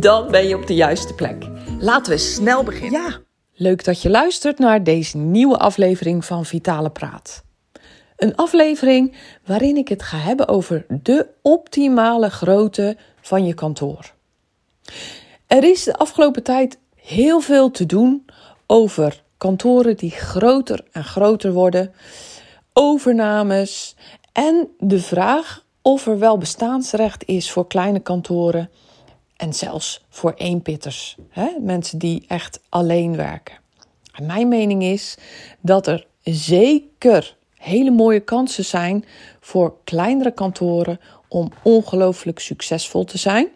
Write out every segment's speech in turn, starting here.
Dan ben je op de juiste plek. Laten we snel beginnen. Ja, leuk dat je luistert naar deze nieuwe aflevering van Vitale Praat. Een aflevering waarin ik het ga hebben over de optimale grootte van je kantoor. Er is de afgelopen tijd heel veel te doen over kantoren die groter en groter worden, overnames en de vraag of er wel bestaansrecht is voor kleine kantoren en zelfs voor eenpitters, hè? mensen die echt alleen werken. En mijn mening is dat er zeker hele mooie kansen zijn voor kleinere kantoren om ongelooflijk succesvol te zijn.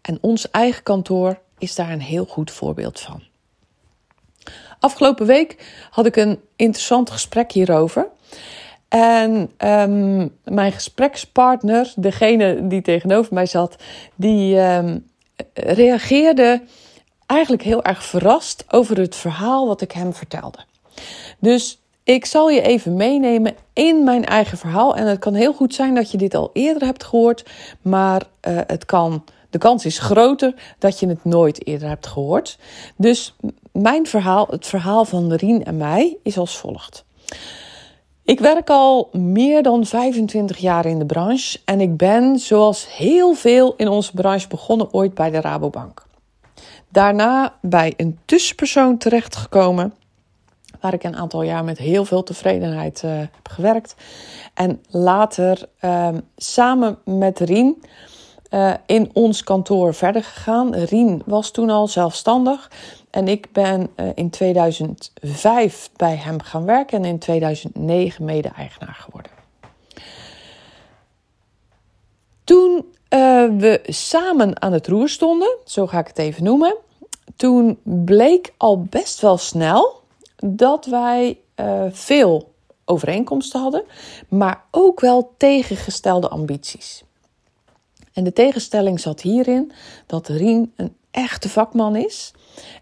En ons eigen kantoor is daar een heel goed voorbeeld van. Afgelopen week had ik een interessant gesprek hierover. En um, mijn gesprekspartner, degene die tegenover mij zat, die um, reageerde eigenlijk heel erg verrast over het verhaal wat ik hem vertelde. Dus ik zal je even meenemen in mijn eigen verhaal. En het kan heel goed zijn dat je dit al eerder hebt gehoord, maar uh, het kan, de kans is groter dat je het nooit eerder hebt gehoord. Dus mijn verhaal, het verhaal van Rien en mij, is als volgt. Ik werk al meer dan 25 jaar in de branche en ik ben, zoals heel veel in onze branche, begonnen ooit bij de Rabobank. Daarna bij een tussenpersoon terechtgekomen, waar ik een aantal jaar met heel veel tevredenheid uh, heb gewerkt. En later uh, samen met Rien uh, in ons kantoor verder gegaan. Rien was toen al zelfstandig en ik ben uh, in 2005 bij hem gaan werken en in 2009 mede-eigenaar geworden. Toen uh, we samen aan het roer stonden, zo ga ik het even noemen, toen bleek al best wel snel dat wij veel overeenkomsten hadden, maar ook wel tegengestelde ambities. En de tegenstelling zat hierin dat Rien een echte vakman is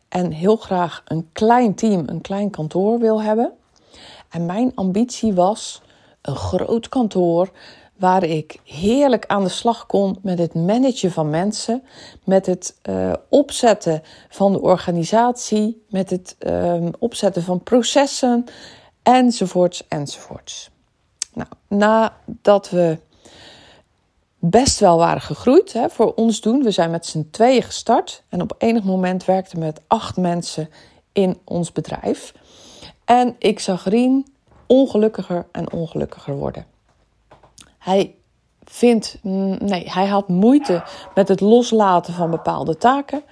en heel graag een klein team, een klein kantoor wil hebben. En mijn ambitie was een groot kantoor waar ik heerlijk aan de slag kon met het managen van mensen, met het uh, opzetten van de organisatie, met het uh, opzetten van processen, enzovoorts, enzovoorts. Nou, nadat we best wel waren gegroeid hè, voor ons doen. We zijn met z'n tweeën gestart en op enig moment werkten we met acht mensen in ons bedrijf. En ik zag Rien ongelukkiger en ongelukkiger worden. Hij vindt, mm, nee, hij had moeite met het loslaten van bepaalde taken.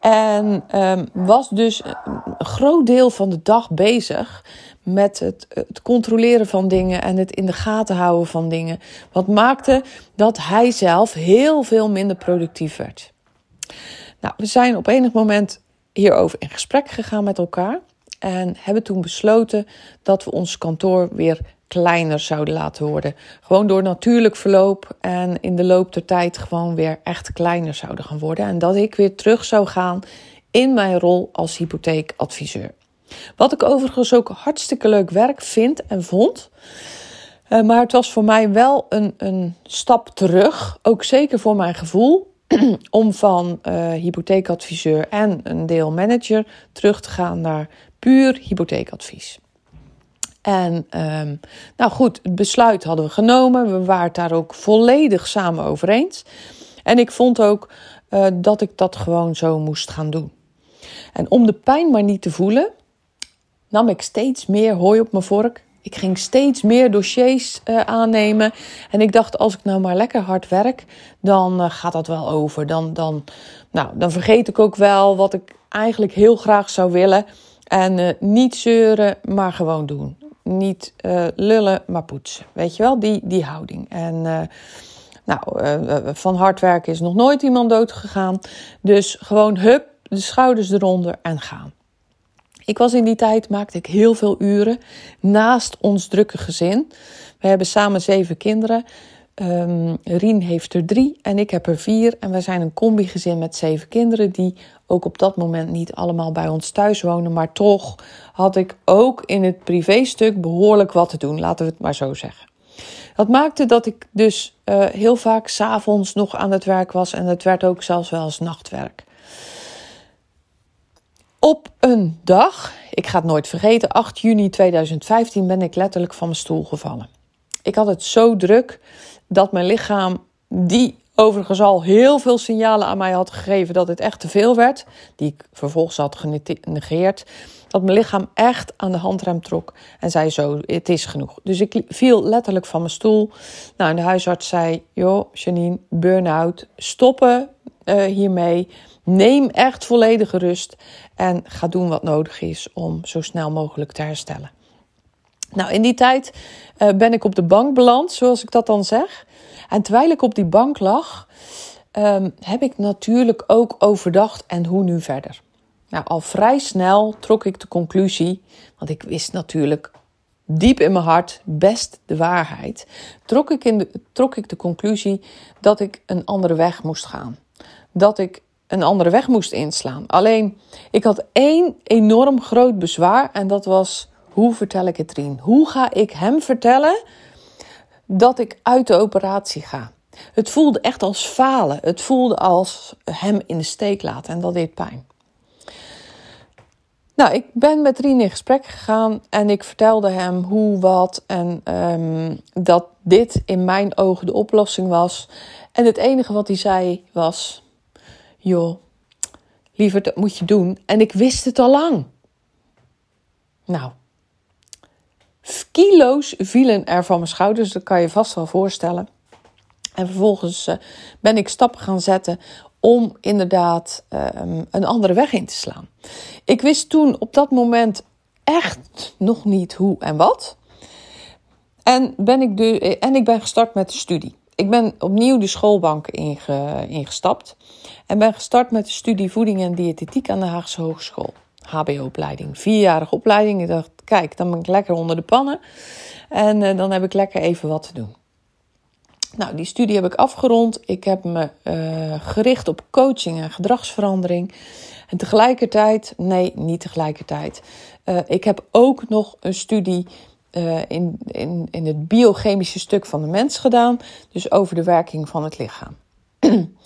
En um, was dus een groot deel van de dag bezig met het, het, controleren van dingen en het in de gaten houden van dingen. Wat maakte dat hij zelf heel veel minder productief werd. Nou, we zijn op enig moment hierover in gesprek gegaan met elkaar. En hebben toen besloten dat we ons kantoor weer kleiner zouden laten worden. Gewoon door natuurlijk verloop en in de loop der tijd gewoon weer echt kleiner zouden gaan worden. En dat ik weer terug zou gaan in mijn rol als hypotheekadviseur. Wat ik overigens ook hartstikke leuk werk vind en vond. Uh, maar het was voor mij wel een, een stap terug, ook zeker voor mijn gevoel, om van uh, hypotheekadviseur en een deel manager terug te gaan naar puur hypotheekadvies. En um, nou goed, het besluit hadden we genomen. We waren het daar ook volledig samen over eens. En ik vond ook uh, dat ik dat gewoon zo moest gaan doen. En om de pijn maar niet te voelen, nam ik steeds meer hooi op mijn vork. Ik ging steeds meer dossiers uh, aannemen. En ik dacht, als ik nou maar lekker hard werk, dan uh, gaat dat wel over. Dan, dan, nou, dan vergeet ik ook wel wat ik eigenlijk heel graag zou willen. En uh, niet zeuren, maar gewoon doen. Niet lullen, maar poetsen. Weet je wel, die, die houding. En nou, van hard werken is nog nooit iemand dood gegaan. Dus gewoon hup, de schouders eronder en gaan. Ik was in die tijd, maakte ik heel veel uren naast ons drukke gezin. We hebben samen zeven kinderen. Um, Rien heeft er drie en ik heb er vier. En we zijn een combi-gezin met zeven kinderen die ook op dat moment niet allemaal bij ons thuis wonen. Maar toch had ik ook in het privéstuk behoorlijk wat te doen, laten we het maar zo zeggen. Dat maakte dat ik dus uh, heel vaak s'avonds nog aan het werk was en het werd ook zelfs wel eens nachtwerk. Op een dag, ik ga het nooit vergeten, 8 juni 2015 ben ik letterlijk van mijn stoel gevallen. Ik had het zo druk dat mijn lichaam, die overigens al heel veel signalen aan mij had gegeven dat het echt te veel werd, die ik vervolgens had genegeerd, dat mijn lichaam echt aan de handrem trok en zei zo, het is genoeg. Dus ik viel letterlijk van mijn stoel. Nou, en de huisarts zei, joh, Janine, burn-out, stoppen uh, hiermee. Neem echt volledige rust en ga doen wat nodig is om zo snel mogelijk te herstellen. Nou, in die tijd uh, ben ik op de bank beland, zoals ik dat dan zeg. En terwijl ik op die bank lag, um, heb ik natuurlijk ook overdacht en hoe nu verder. Nou, al vrij snel trok ik de conclusie, want ik wist natuurlijk diep in mijn hart best de waarheid, trok ik, in de, trok ik de conclusie dat ik een andere weg moest gaan. Dat ik een andere weg moest inslaan. Alleen, ik had één enorm groot bezwaar en dat was: hoe vertel ik het Rien? Hoe ga ik hem vertellen dat ik uit de operatie ga? Het voelde echt als falen. Het voelde als hem in de steek laten en dat deed pijn. Nou, ik ben met Rien in gesprek gegaan en ik vertelde hem hoe, wat en um, dat dit in mijn ogen de oplossing was. En het enige wat hij zei was: Joh, liever, dat moet je doen. En ik wist het al lang. Nou, kilo's vielen er van mijn schouders, dat kan je vast wel voorstellen. En vervolgens uh, ben ik stappen gaan zetten om inderdaad um, een andere weg in te slaan. Ik wist toen op dat moment echt nog niet hoe en wat. En, ben ik de, en ik ben gestart met de studie. Ik ben opnieuw de schoolbank inge, ingestapt. En ben gestart met de studie voeding en diëtetiek aan de Haagse Hogeschool. HBO-opleiding, vierjarige opleiding. Ik dacht, kijk, dan ben ik lekker onder de pannen. En uh, dan heb ik lekker even wat te doen. Nou, die studie heb ik afgerond. Ik heb me uh, gericht op coaching en gedragsverandering. En tegelijkertijd, nee, niet tegelijkertijd. Uh, ik heb ook nog een studie uh, in, in, in het biochemische stuk van de mens gedaan. Dus over de werking van het lichaam.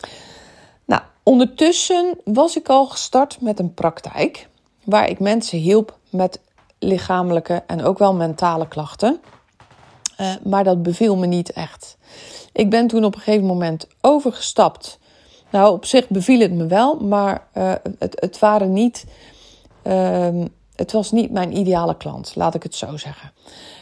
nou, ondertussen was ik al gestart met een praktijk. Waar ik mensen hielp met lichamelijke en ook wel mentale klachten. maar dat beviel me niet echt. Ik ben toen op een gegeven moment overgestapt. Nou, op zich beviel het me wel, maar uh, het, het waren niet. Uh, het was niet mijn ideale klant, laat ik het zo zeggen.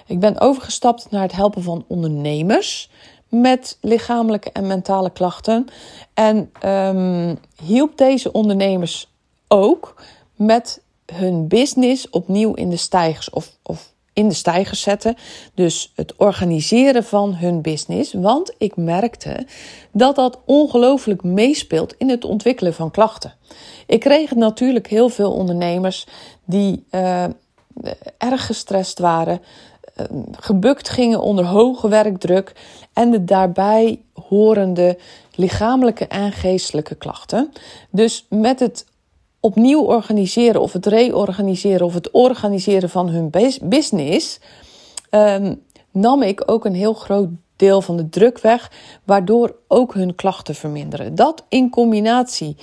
Ik ben overgestapt naar het helpen van ondernemers met lichamelijke en mentale klachten. En um, hielp deze ondernemers ook met hun business opnieuw in de stijgers of, of in de stijgers zetten. Dus het organiseren van hun business. Want ik merkte dat dat ongelooflijk meespeelt in het ontwikkelen van klachten. Ik kreeg natuurlijk heel veel ondernemers die uh, erg gestrest waren. Uh, gebukt gingen onder hoge werkdruk en de daarbij horende lichamelijke en geestelijke klachten. Dus met het opnieuw organiseren of het reorganiseren of het organiseren van hun business, um, nam ik ook een heel groot deel van de druk weg, waardoor ook hun klachten verminderen. Dat in combinatie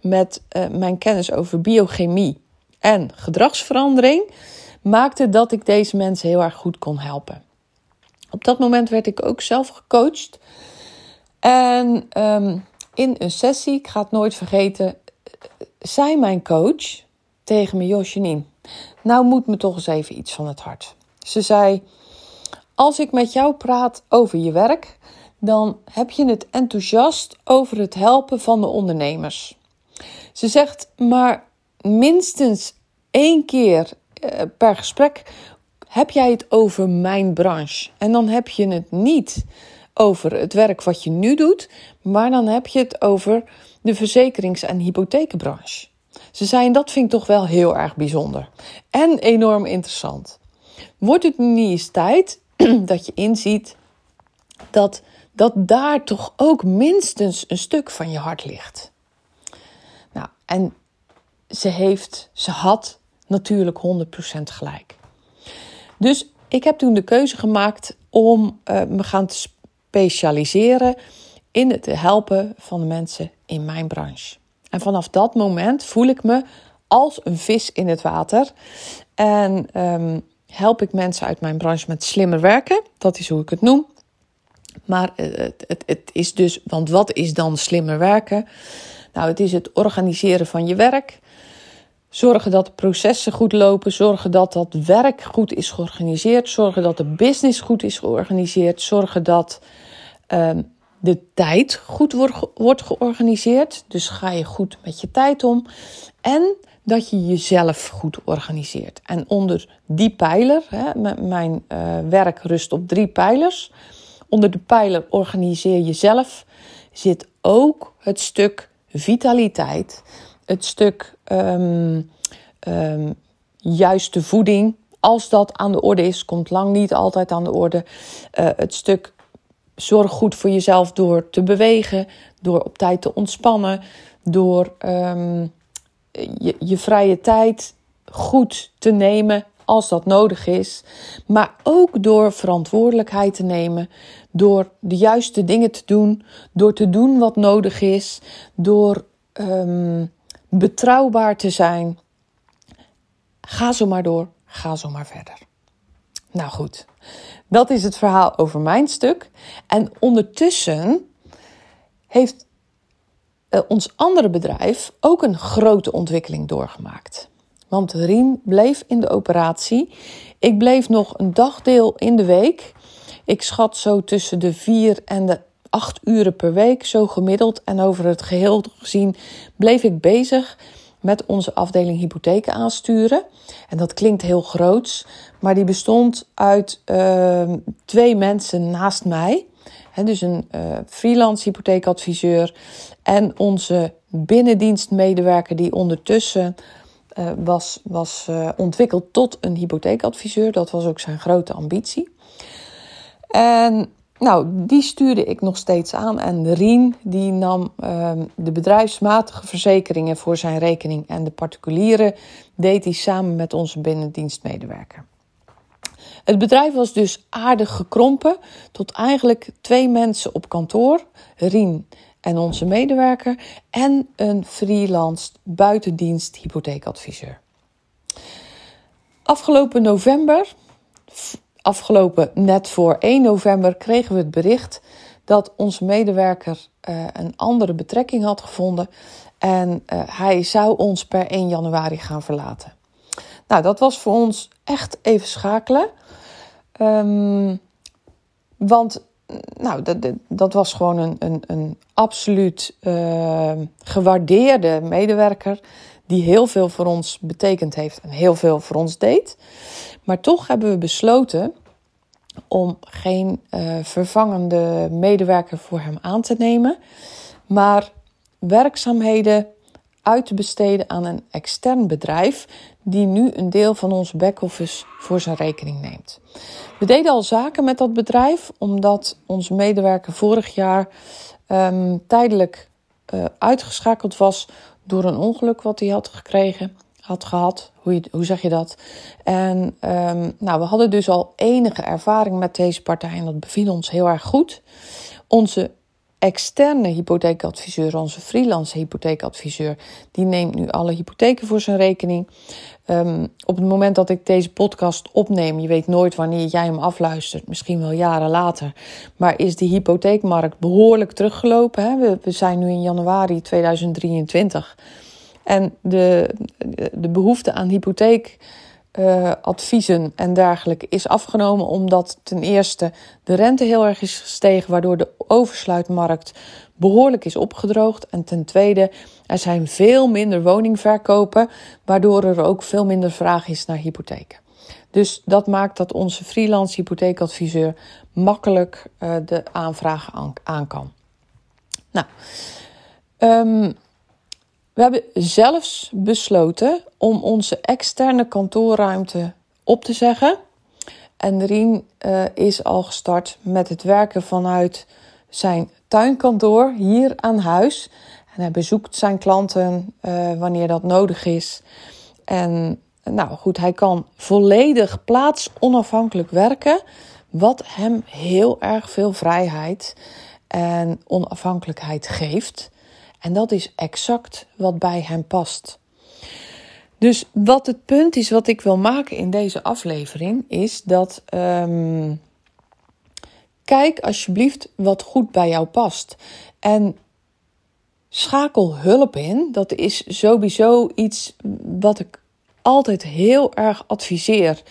met uh, mijn kennis over biochemie en gedragsverandering maakte dat ik deze mensen heel erg goed kon helpen. Op dat moment werd ik ook zelf gecoacht. En um, in een sessie, ik ga het nooit vergeten, zei mijn coach tegen me, Josjanine, nou moet me toch eens even iets van het hart. Ze zei, als ik met jou praat over je werk, dan heb je het enthousiast over het helpen van de ondernemers. Ze zegt, maar minstens één keer eh, per gesprek heb jij het over mijn branche. En dan heb je het niet over het werk wat je nu doet, maar dan heb je het over de verzekerings- en hypotheekbranche. Ze zijn, dat vind ik toch wel heel erg bijzonder en enorm interessant. Wordt het niet eens tijd dat je inziet dat, dat daar toch ook minstens een stuk van je hart ligt? Nou, en ze heeft, ze had natuurlijk 100% gelijk. Dus ik heb toen de keuze gemaakt om uh, me gaan te specialiseren in het helpen van de mensen in mijn branche. En vanaf dat moment voel ik me als een vis in het water. En um, help ik mensen uit mijn branche met slimmer werken. Dat is hoe ik het noem. Maar het, het, het is dus, want wat is dan slimmer werken? Nou, het is het organiseren van je werk. Zorgen dat de processen goed lopen. Zorgen dat dat werk goed is georganiseerd. Zorgen dat de business goed is georganiseerd. Zorgen dat um, de tijd goed wordt, wordt georganiseerd. Dus ga je goed met je tijd om. En dat je jezelf goed organiseert. En onder die pijler, hè, mijn uh, werk rust op drie pijlers. Onder de pijler organiseer jezelf zit ook het stuk vitaliteit, het stuk um, um, juiste voeding. Als dat aan de orde is, komt lang niet altijd aan de orde. Uh, het stuk zorg goed voor jezelf door te bewegen, door op tijd te ontspannen, door um, je, je vrije tijd goed te nemen als dat nodig is, maar ook door verantwoordelijkheid te nemen, door de juiste dingen te doen, door te doen wat nodig is, door betrouwbaar te zijn. Ga zo maar door, ga zo maar verder. Nou goed, dat is het verhaal over mijn stuk. En ondertussen heeft uh, ons andere bedrijf ook een grote ontwikkeling doorgemaakt. Want Rien bleef in de operatie. Ik bleef nog een dagdeel in de week. Ik schat zo tussen de vier en de acht uren per week, zo gemiddeld. En over het geheel gezien bleef ik bezig met onze afdeling hypotheken aansturen. En dat klinkt heel groots, maar die bestond uit uh, twee mensen naast mij. Dus een uh, freelance hypotheekadviseur en onze binnendienstmedewerker die ondertussen uh, was, was uh, ontwikkeld tot een hypotheekadviseur. Dat was ook zijn grote ambitie. En nou, die stuurde ik nog steeds aan. En Rien die nam ehm, de bedrijfsmatige verzekeringen voor zijn rekening. En de particuliere deed hij samen met onze binnendienstmedewerker. Het bedrijf was dus aardig gekrompen tot eigenlijk twee mensen op kantoor. Rien en onze medewerker. En een freelance buitendienst hypotheekadviseur. Afgelopen november afgelopen net voor 1 november kregen we het bericht dat onze medewerker uh, een andere betrekking had gevonden en uh, hij zou ons per 1 januari gaan verlaten. Nou, dat was voor ons echt even schakelen. Um, want nou, dat, dat was gewoon een, een, een absoluut uh, gewaardeerde medewerker die heel veel voor ons betekend heeft en heel veel voor ons deed. Maar toch hebben we besloten om geen uh, vervangende medewerker voor hem aan te nemen, maar werkzaamheden uit te besteden aan een extern bedrijf die nu een deel van ons back-office voor zijn rekening neemt. We deden al zaken met dat bedrijf omdat onze medewerker vorig jaar um, tijdelijk uh, uitgeschakeld was door een ongeluk wat hij had gekregen, had gehad. Hoe, hoe zeg je dat? En um, nou, we hadden dus al enige ervaring met deze partij en dat beviel ons heel erg goed. Onze externe hypotheekadviseur, onze freelance hypotheekadviseur, die neemt nu alle hypotheken voor zijn rekening. Um, op het moment dat ik deze podcast opneem, je weet nooit wanneer jij hem afluistert, misschien wel jaren later, maar is de hypotheekmarkt behoorlijk teruggelopen. Hè? We, we zijn nu in januari 2023 en de, de behoefte aan hypotheek uh, adviezen en dergelijke is afgenomen omdat ten eerste de rente heel erg is gestegen, waardoor de oversluitmarkt behoorlijk is opgedroogd. En ten tweede, er zijn veel minder woningverkopen, waardoor er ook veel minder vraag is naar hypotheken. Dus dat maakt dat onze freelance hypotheekadviseur makkelijk uh, de aanvragen aan, aan, kan. Nou, um, We hebben zelfs besloten om onze externe kantoorruimte op te zeggen. En Rien uh, is al gestart met het werken vanuit zijn tuinkantoor hier aan huis. En hij bezoekt zijn klanten uh, wanneer dat nodig is. En nou goed, hij kan volledig plaatsonafhankelijk werken, wat hem heel erg veel vrijheid en onafhankelijkheid geeft. En dat is exact wat bij hem past. Dus wat het punt is wat ik wil maken in deze aflevering is dat um, kijk alsjeblieft wat goed bij jou past. En schakel hulp in. Dat is sowieso iets wat ik altijd heel erg adviseer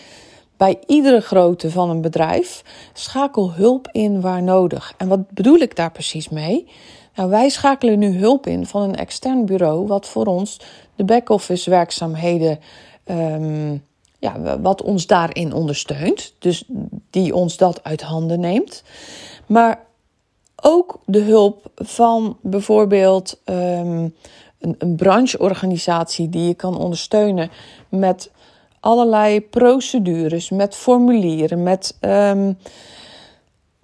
bij iedere grootte van een bedrijf. Schakel hulp in waar nodig. En wat bedoel ik daar precies mee? Nou, wij schakelen nu hulp in van een extern bureau, wat voor ons de back-office werkzaamheden, um, ja, wat ons daarin ondersteunt. Dus die ons dat uit handen neemt. Maar ook de hulp van bijvoorbeeld um, een, een brancheorganisatie die je kan ondersteunen met allerlei procedures, met formulieren, met, um,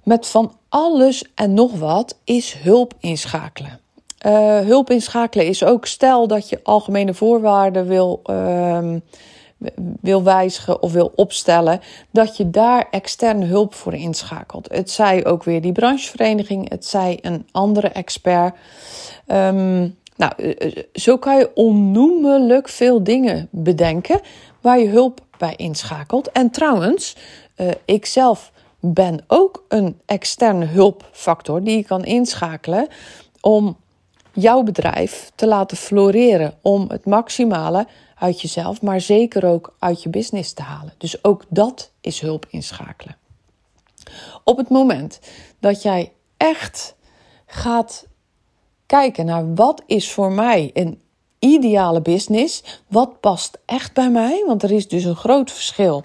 met van alles en nog wat is hulp inschakelen. Uh, hulp inschakelen is ook stel dat je algemene voorwaarden wil, uh, wil wijzigen of wil opstellen, dat je daar externe hulp voor inschakelt. Het zij ook weer die branchevereniging, het zij een andere expert. Um, nou, eh, eh, zo kan je onnoemelijk veel dingen bedenken waar je hulp bij inschakelt. En trouwens, uh, ik zelf ben ook een externe hulpfactor die je kan inschakelen om jouw bedrijf te laten floreren, om het maximale uit jezelf, maar zeker ook uit je business te halen. Dus ook dat is hulp inschakelen. Op het moment dat jij echt gaat kijken naar wat is voor mij een ideale business, wat past echt bij mij, want er is dus een groot verschil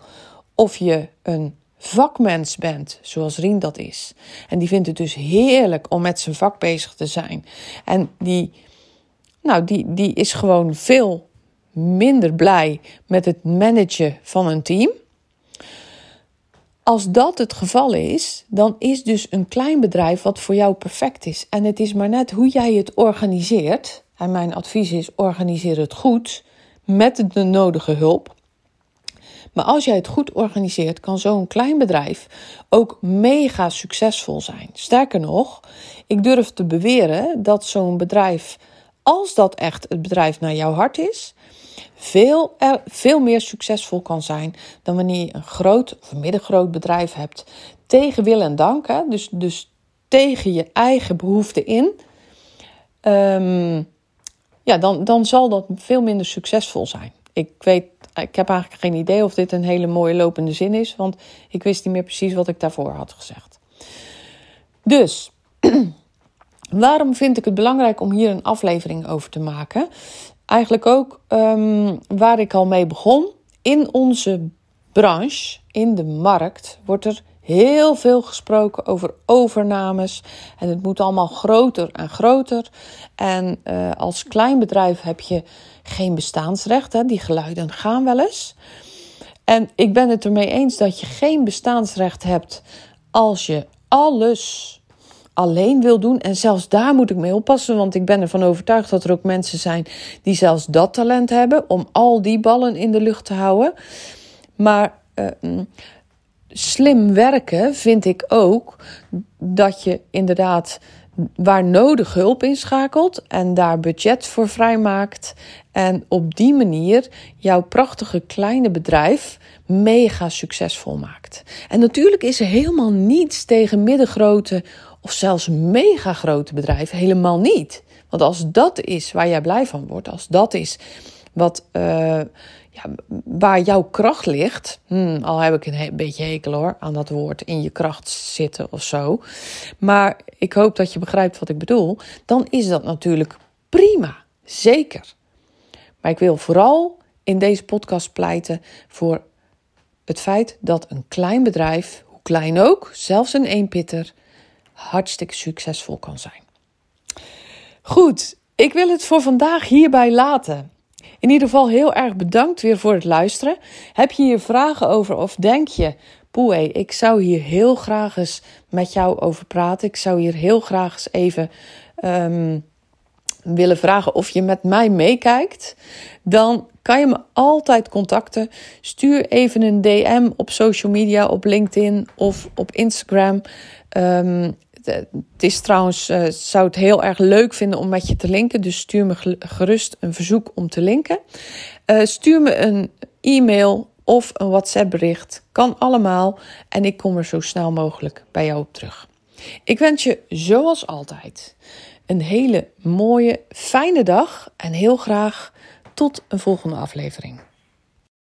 of je een vakmens bent, zoals Rien dat is. En die vindt het dus heerlijk om met zijn vak bezig te zijn. En die, nou, die, die is gewoon veel minder blij met het managen van een team. Als dat het geval is, dan is dus een klein bedrijf wat voor jou perfect is. En het is maar net hoe jij het organiseert. En mijn advies is: organiseer het goed met de nodige hulp. Maar als jij het goed organiseert, kan zo'n klein bedrijf ook mega succesvol zijn. Sterker nog, ik durf te beweren dat zo'n bedrijf, als dat echt het bedrijf naar jouw hart is, veel, veel meer succesvol kan zijn dan wanneer je een groot of middengroot bedrijf hebt. Tegen wil en dank, hè? Dus, dus tegen je eigen behoeften in. Um, ja, dan, dan zal dat veel minder succesvol zijn. Ik weet ik heb eigenlijk geen idee of dit een hele mooie lopende zin is, want ik wist niet meer precies wat ik daarvoor had gezegd. Dus, waarom vind ik het belangrijk om hier een aflevering over te maken? Eigenlijk ook um, waar ik al mee begon. In onze branche, in de markt, wordt er heel veel gesproken over overnames. En het moet allemaal groter en groter. En uh, als klein bedrijf heb je geen bestaansrecht. Hè? Die geluiden gaan wel eens. En ik ben het ermee eens dat je geen bestaansrecht hebt als je alles alleen wil doen. En zelfs daar moet ik mee oppassen, want ik ben ervan overtuigd dat er ook mensen zijn die zelfs dat talent hebben om al die ballen in de lucht te houden. Maar uh, slim werken vind ik ook dat je inderdaad waar nodig hulp inschakelt en daar budget voor vrijmaakt. En op die manier jouw prachtige kleine bedrijf mega succesvol maakt. En natuurlijk is er helemaal niets tegen middengrote of zelfs mega grote bedrijven. Helemaal niet. Want als dat is waar jij blij van wordt, als dat is wat, uh, ja, waar jouw kracht ligt. Hmm, al heb ik een beetje hekel hoor aan dat woord in je kracht zitten of zo. Maar ik hoop dat je begrijpt wat ik bedoel. Dan is dat natuurlijk prima. Zeker. Maar ik wil vooral in deze podcast pleiten voor het feit dat een klein bedrijf, hoe klein ook, zelfs een eenpitter, hartstikke succesvol kan zijn. Goed, Ik wil het voor vandaag hierbij laten. In ieder geval heel erg bedankt weer voor het luisteren. Heb je hier vragen over of denk je, poeh, ik zou hier heel graag eens met jou over praten. Ik zou hier heel graag eens even um, willen vragen of je met mij meekijkt. Dan kan je me altijd contacten. Stuur even een DM op social media, op LinkedIn of op Instagram. Um, het is trouwens, uh, zou het heel erg leuk vinden om met je te linken. Dus stuur me gerust een verzoek om te linken. Uh, stuur me een e-mail of een WhatsApp bericht. Kan allemaal. En ik kom er zo snel mogelijk bij jou op terug. Ik wens je zoals altijd een hele mooie, fijne dag. En heel graag tot een volgende aflevering.